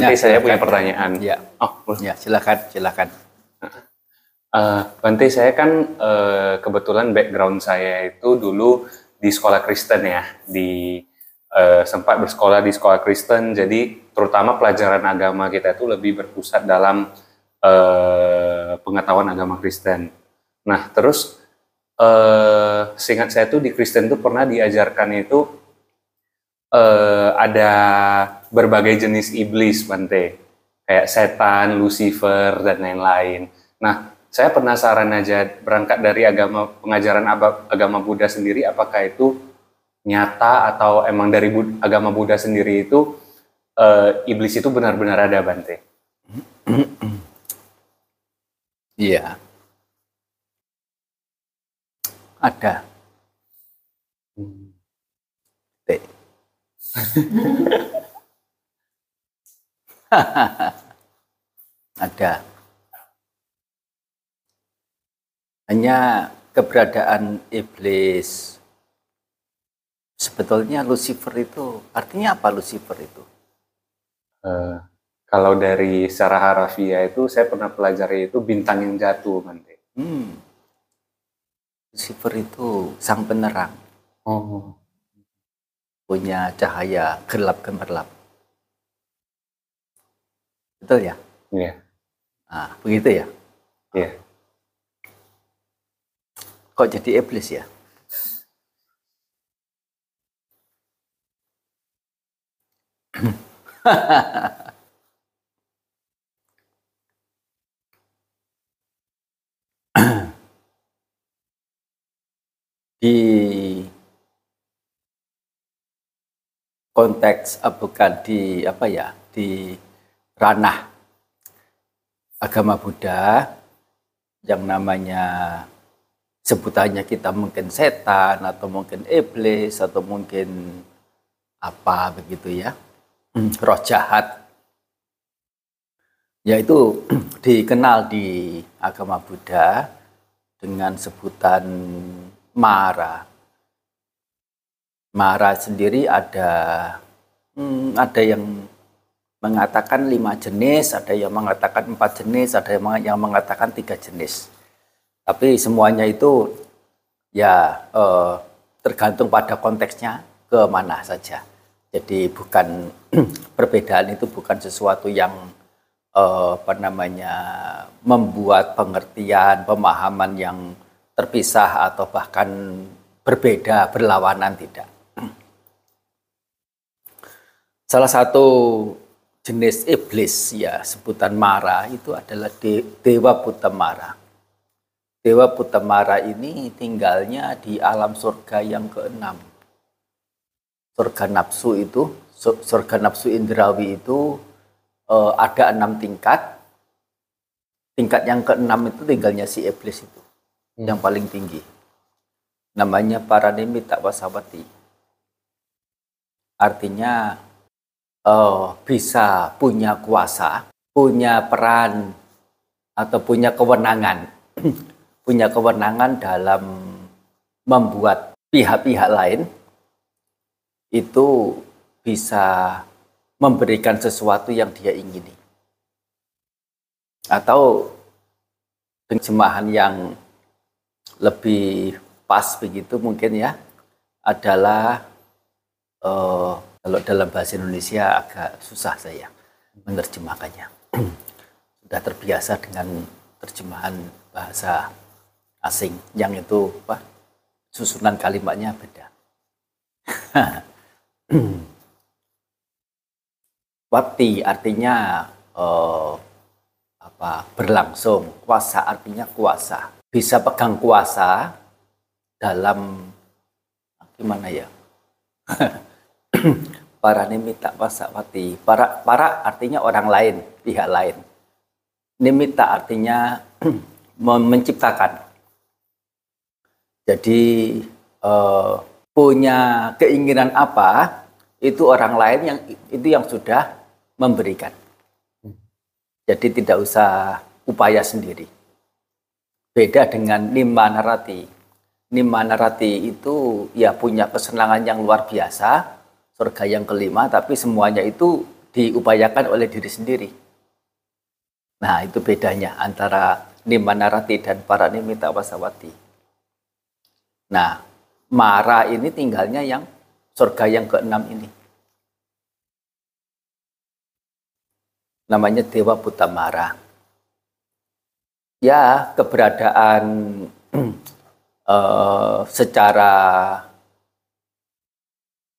Nanti saya punya pertanyaan. Ya. Oh, Ya, silakan, silakan. Uh, Bante, saya kan uh, kebetulan background saya itu dulu di sekolah Kristen ya, di uh, sempat bersekolah di sekolah Kristen, jadi terutama pelajaran agama kita itu lebih berpusat dalam uh, pengetahuan agama Kristen. Nah, terus uh, seingat saya tuh di Kristen itu pernah diajarkan itu uh, ada berbagai jenis iblis, Bante, kayak setan, Lucifer dan lain-lain. Nah, saya penasaran aja berangkat dari agama pengajaran agama Buddha sendiri apakah itu nyata atau emang dari agama Buddha sendiri itu uh, iblis itu benar-benar ada Bante? Iya. Ada. Hmm. ada. Hanya keberadaan iblis. Sebetulnya Lucifer itu, artinya apa Lucifer itu? Uh, kalau dari secara harafiah itu, saya pernah pelajari itu bintang yang jatuh, Mante. Hmm. Lucifer itu sang penerang. Oh. Punya cahaya gelap gemerlap. Betul ya? Iya. Nah, begitu ya? Iya kok jadi iblis ya? di konteks bukan di apa ya di ranah agama Buddha yang namanya sebutannya kita mungkin setan atau mungkin iblis atau mungkin apa begitu ya hmm, roh jahat yaitu dikenal di agama Buddha dengan sebutan Mara. Mara sendiri ada hmm, ada yang mengatakan lima jenis, ada yang mengatakan empat jenis, ada yang mengatakan tiga jenis. Tapi semuanya itu ya eh, tergantung pada konteksnya ke mana saja. Jadi bukan perbedaan itu bukan sesuatu yang eh, apa namanya membuat pengertian, pemahaman yang terpisah atau bahkan berbeda, berlawanan tidak. Salah satu jenis iblis ya sebutan Mara itu adalah de, Dewa Mara. Dewa Putamara ini tinggalnya di alam surga yang keenam. Surga nafsu itu, surga nafsu indrawi itu uh, ada enam tingkat. Tingkat yang keenam itu tinggalnya si iblis itu, hmm. yang paling tinggi. Namanya Paranimita Wasawati. Artinya uh, bisa punya kuasa, punya peran, atau punya kewenangan punya kewenangan dalam membuat pihak-pihak lain itu bisa memberikan sesuatu yang dia ingini. Atau terjemahan yang lebih pas begitu mungkin ya adalah uh, kalau dalam bahasa Indonesia agak susah saya menerjemahkannya. Sudah terbiasa dengan terjemahan bahasa asing yang itu apa susunan kalimatnya beda. Wakti artinya uh, apa berlangsung, kuasa artinya kuasa. Bisa pegang kuasa dalam gimana ya? para nimita wasawati. Para para artinya orang lain, pihak lain. Nimita artinya menciptakan jadi uh, punya keinginan apa itu orang lain yang itu yang sudah memberikan. Jadi tidak usah upaya sendiri. Beda dengan Nima Narati. Nima Narati itu ya punya kesenangan yang luar biasa, surga yang kelima, tapi semuanya itu diupayakan oleh diri sendiri. Nah, itu bedanya antara Nimanarati dan para Nimita Wasawati. Nah, Mara ini tinggalnya yang surga yang keenam ini. Namanya Dewa Mara. Ya, keberadaan uh, secara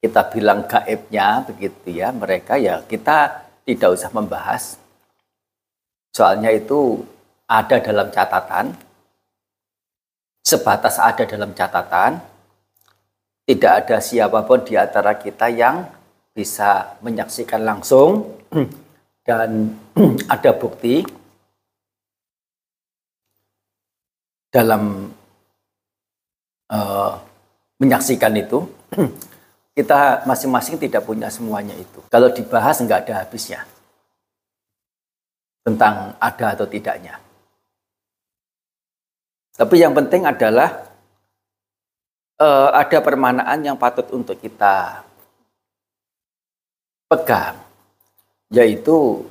kita bilang gaibnya begitu ya, mereka ya kita tidak usah membahas. Soalnya itu ada dalam catatan, sebatas ada dalam catatan, tidak ada siapa pun di antara kita yang bisa menyaksikan langsung dan ada bukti dalam uh, menyaksikan itu kita masing-masing tidak punya semuanya itu. Kalau dibahas nggak ada habisnya tentang ada atau tidaknya. Tapi yang penting adalah uh, ada permanaan yang patut untuk kita pegang, yaitu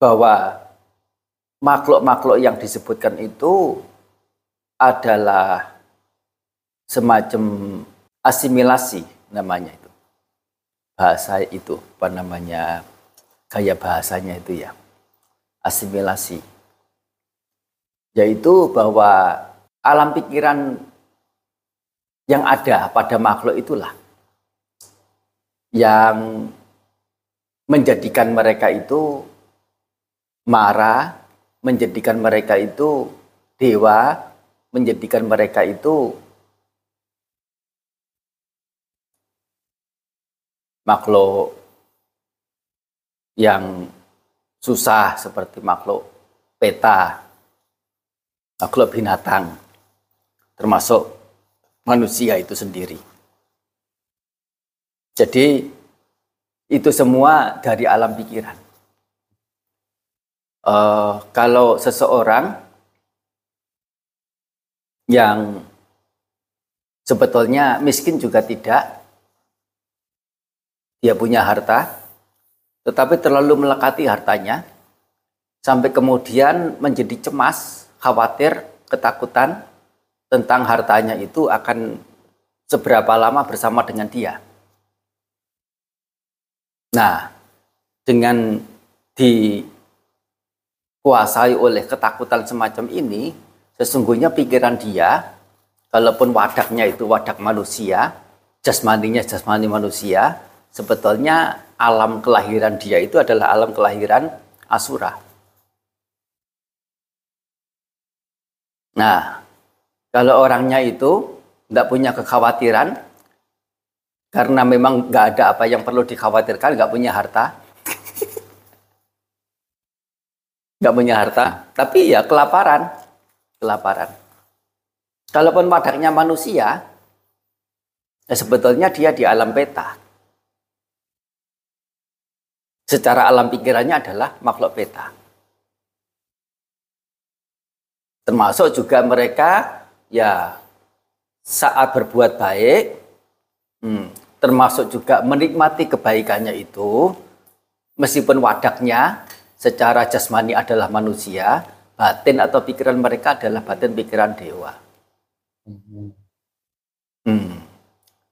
bahwa makhluk-makhluk yang disebutkan itu adalah semacam asimilasi namanya itu. Bahasa itu, apa namanya, gaya bahasanya itu ya, asimilasi. Yaitu bahwa alam pikiran yang ada pada makhluk itulah yang menjadikan mereka itu marah, menjadikan mereka itu dewa, menjadikan mereka itu makhluk yang susah seperti makhluk peta, makhluk binatang termasuk manusia itu sendiri. Jadi itu semua dari alam pikiran. Uh, kalau seseorang yang sebetulnya miskin juga tidak, dia punya harta, tetapi terlalu melekati hartanya, sampai kemudian menjadi cemas, khawatir, ketakutan, tentang hartanya itu akan seberapa lama bersama dengan dia. Nah, dengan dikuasai oleh ketakutan semacam ini, sesungguhnya pikiran dia, kalaupun wadaknya itu wadak manusia, jasmaninya jasmani manusia, sebetulnya alam kelahiran dia itu adalah alam kelahiran asura. Nah, kalau orangnya itu tidak punya kekhawatiran, karena memang nggak ada apa yang perlu dikhawatirkan, nggak punya harta, nggak punya harta, tapi ya kelaparan, kelaparan. Kalaupun wadaknya manusia, ya sebetulnya dia di alam peta. Secara alam pikirannya adalah makhluk peta. Termasuk juga mereka ya saat berbuat baik, hmm, termasuk juga menikmati kebaikannya itu, meskipun wadaknya secara jasmani adalah manusia, batin atau pikiran mereka adalah batin pikiran dewa. Hmm.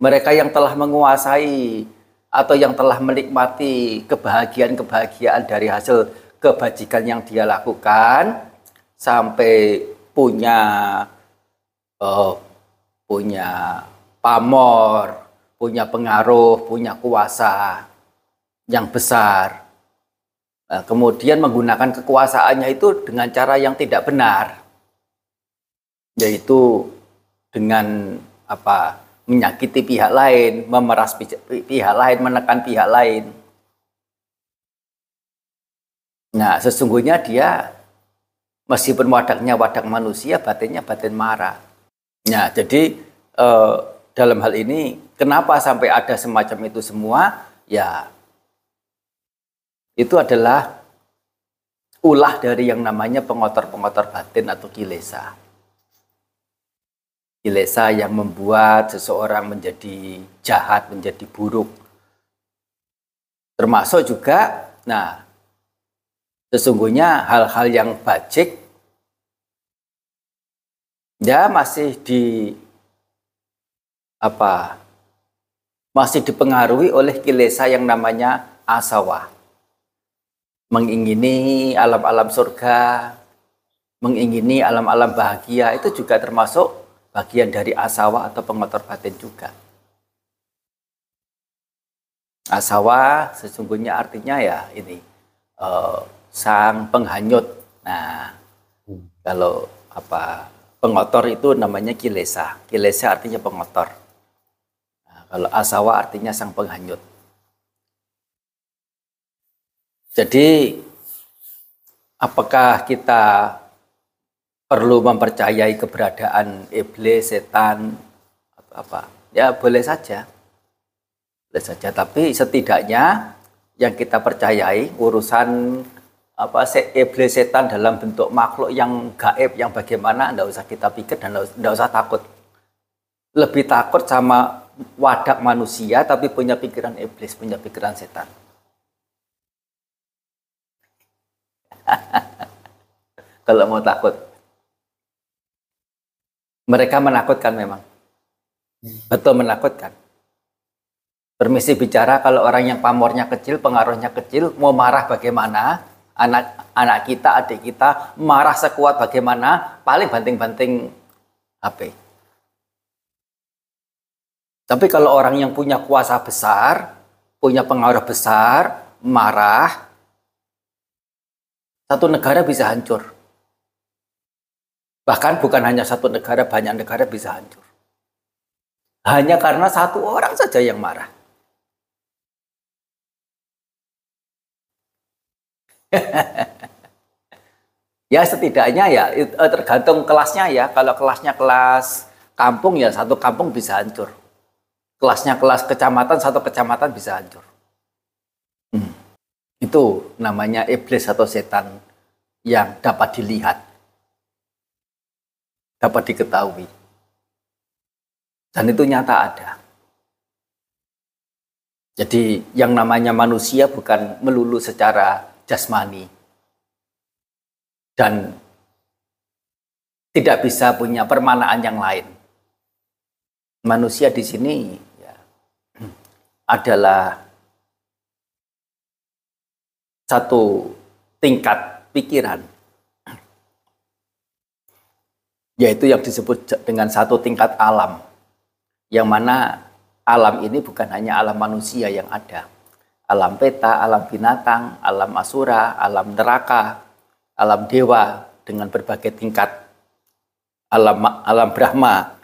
Mereka yang telah menguasai atau yang telah menikmati kebahagiaan-kebahagiaan dari hasil kebajikan yang dia lakukan sampai punya uh, punya pamor, punya pengaruh, punya kuasa yang besar. Nah, kemudian menggunakan kekuasaannya itu dengan cara yang tidak benar, yaitu dengan apa menyakiti pihak lain, memeras pihak lain, menekan pihak lain. Nah, sesungguhnya dia meskipun wadaknya wadak manusia, batinnya batin marah. Nah, jadi eh, dalam hal ini kenapa sampai ada semacam itu semua? Ya, itu adalah ulah dari yang namanya pengotor-pengotor batin atau kilesa. Kilesa yang membuat seseorang menjadi jahat, menjadi buruk. Termasuk juga, nah, sesungguhnya hal-hal yang bajik ya masih di apa masih dipengaruhi oleh kilesa yang namanya asawa mengingini alam-alam surga mengingini alam-alam bahagia itu juga termasuk bagian dari asawa atau pengotor batin juga. Asawa sesungguhnya artinya ya ini uh, sang penghanyut. Nah, hmm. kalau apa pengotor itu namanya kilesa. Kilesa artinya pengotor. Nah, kalau asawa artinya sang penghanyut. Jadi apakah kita perlu mempercayai keberadaan iblis, setan, atau apa? Ya boleh saja, boleh saja. Tapi setidaknya yang kita percayai urusan apa iblis setan dalam bentuk makhluk yang gaib yang bagaimana tidak usah kita pikir dan tidak usah takut lebih takut sama wadak manusia tapi punya pikiran iblis punya pikiran setan kalau mau takut mereka menakutkan memang. Betul menakutkan. Permisi bicara kalau orang yang pamornya kecil, pengaruhnya kecil, mau marah bagaimana? Anak anak kita, adik kita marah sekuat bagaimana? Paling banting-banting HP. Tapi kalau orang yang punya kuasa besar, punya pengaruh besar, marah, satu negara bisa hancur. Bahkan bukan hanya satu negara, banyak negara bisa hancur. Hanya karena satu orang saja yang marah. ya setidaknya ya eh, tergantung kelasnya ya. Kalau kelasnya kelas kampung ya satu kampung bisa hancur. Kelasnya kelas kecamatan satu kecamatan bisa hancur. Hmm. Itu namanya iblis atau setan yang dapat dilihat dapat diketahui. Dan itu nyata ada. Jadi yang namanya manusia bukan melulu secara jasmani. Dan tidak bisa punya permanaan yang lain. Manusia di sini ya, adalah satu tingkat pikiran yaitu yang disebut dengan satu tingkat alam. Yang mana alam ini bukan hanya alam manusia yang ada. Alam peta, alam binatang, alam asura, alam neraka, alam dewa dengan berbagai tingkat. Alam alam Brahma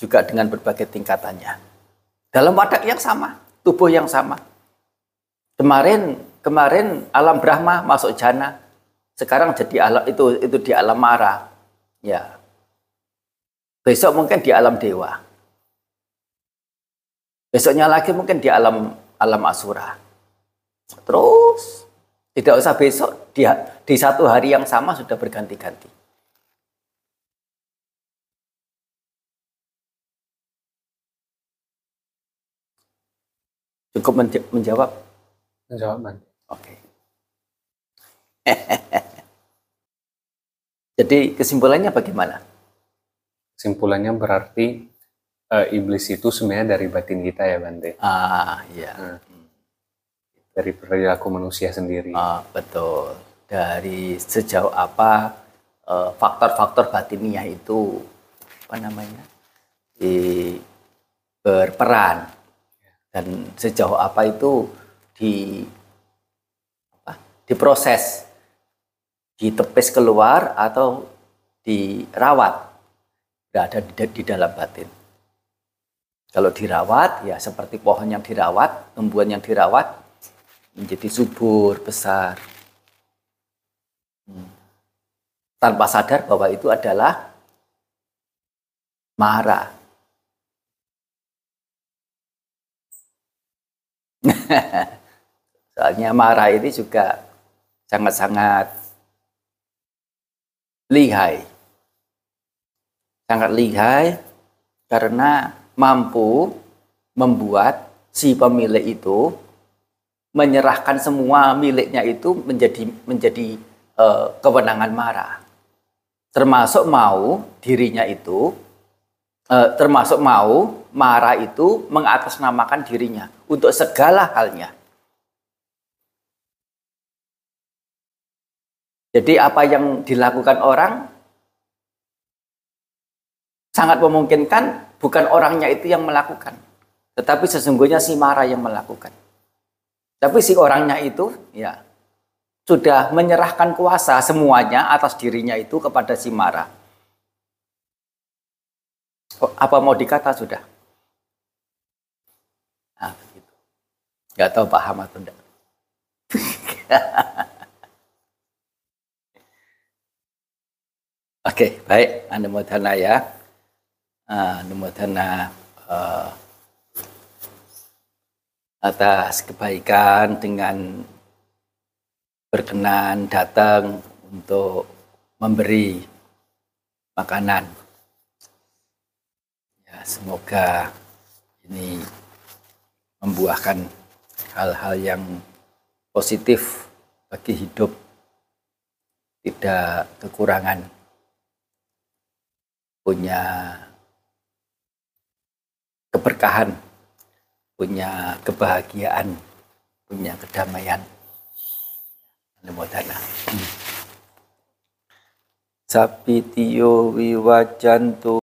juga dengan berbagai tingkatannya. Dalam wadah yang sama tubuh yang sama. Kemarin kemarin alam Brahma masuk jana sekarang jadi alam itu itu di alam Mara. Ya Besok mungkin di alam dewa. Besoknya lagi mungkin di alam alam asura. Terus tidak usah besok di, di satu hari yang sama sudah berganti-ganti. Cukup menjawab? Menjawab, Oke. Okay. Jadi kesimpulannya bagaimana? Simpulannya berarti uh, iblis itu sebenarnya dari batin kita ya Bante. Ah iya. Nah, dari perilaku manusia sendiri. Ah, betul. Dari sejauh apa uh, faktor-faktor batiniah itu apa namanya di berperan dan sejauh apa itu di apa, diproses ditepis keluar atau dirawat berada di, di dalam batin. Kalau dirawat, ya seperti pohon yang dirawat, tumbuhan yang dirawat, menjadi subur, besar. Hmm. Tanpa sadar bahwa itu adalah marah. Soalnya marah ini juga sangat-sangat lihai sangat lihai karena mampu membuat si pemilik itu menyerahkan semua miliknya itu menjadi menjadi uh, kewenangan Mara. Termasuk mau dirinya itu uh, termasuk mau Mara itu mengatasnamakan dirinya untuk segala halnya. Jadi apa yang dilakukan orang sangat memungkinkan bukan orangnya itu yang melakukan, tetapi sesungguhnya si Mara yang melakukan. Tapi si orangnya itu ya sudah menyerahkan kuasa semuanya atas dirinya itu kepada si Mara. Oh, apa mau dikata sudah? Nah, begitu. Gak tahu paham atau enggak. Oke, baik. Anda mau ya. Anda mau uh, atas kebaikan dengan berkenan datang untuk memberi makanan. Ya, semoga ini membuahkan hal-hal yang positif bagi hidup, tidak kekurangan, punya keberkahan punya kebahagiaan, punya kedamaian. Anumodana. Hmm. Sapitiyo wiwajantu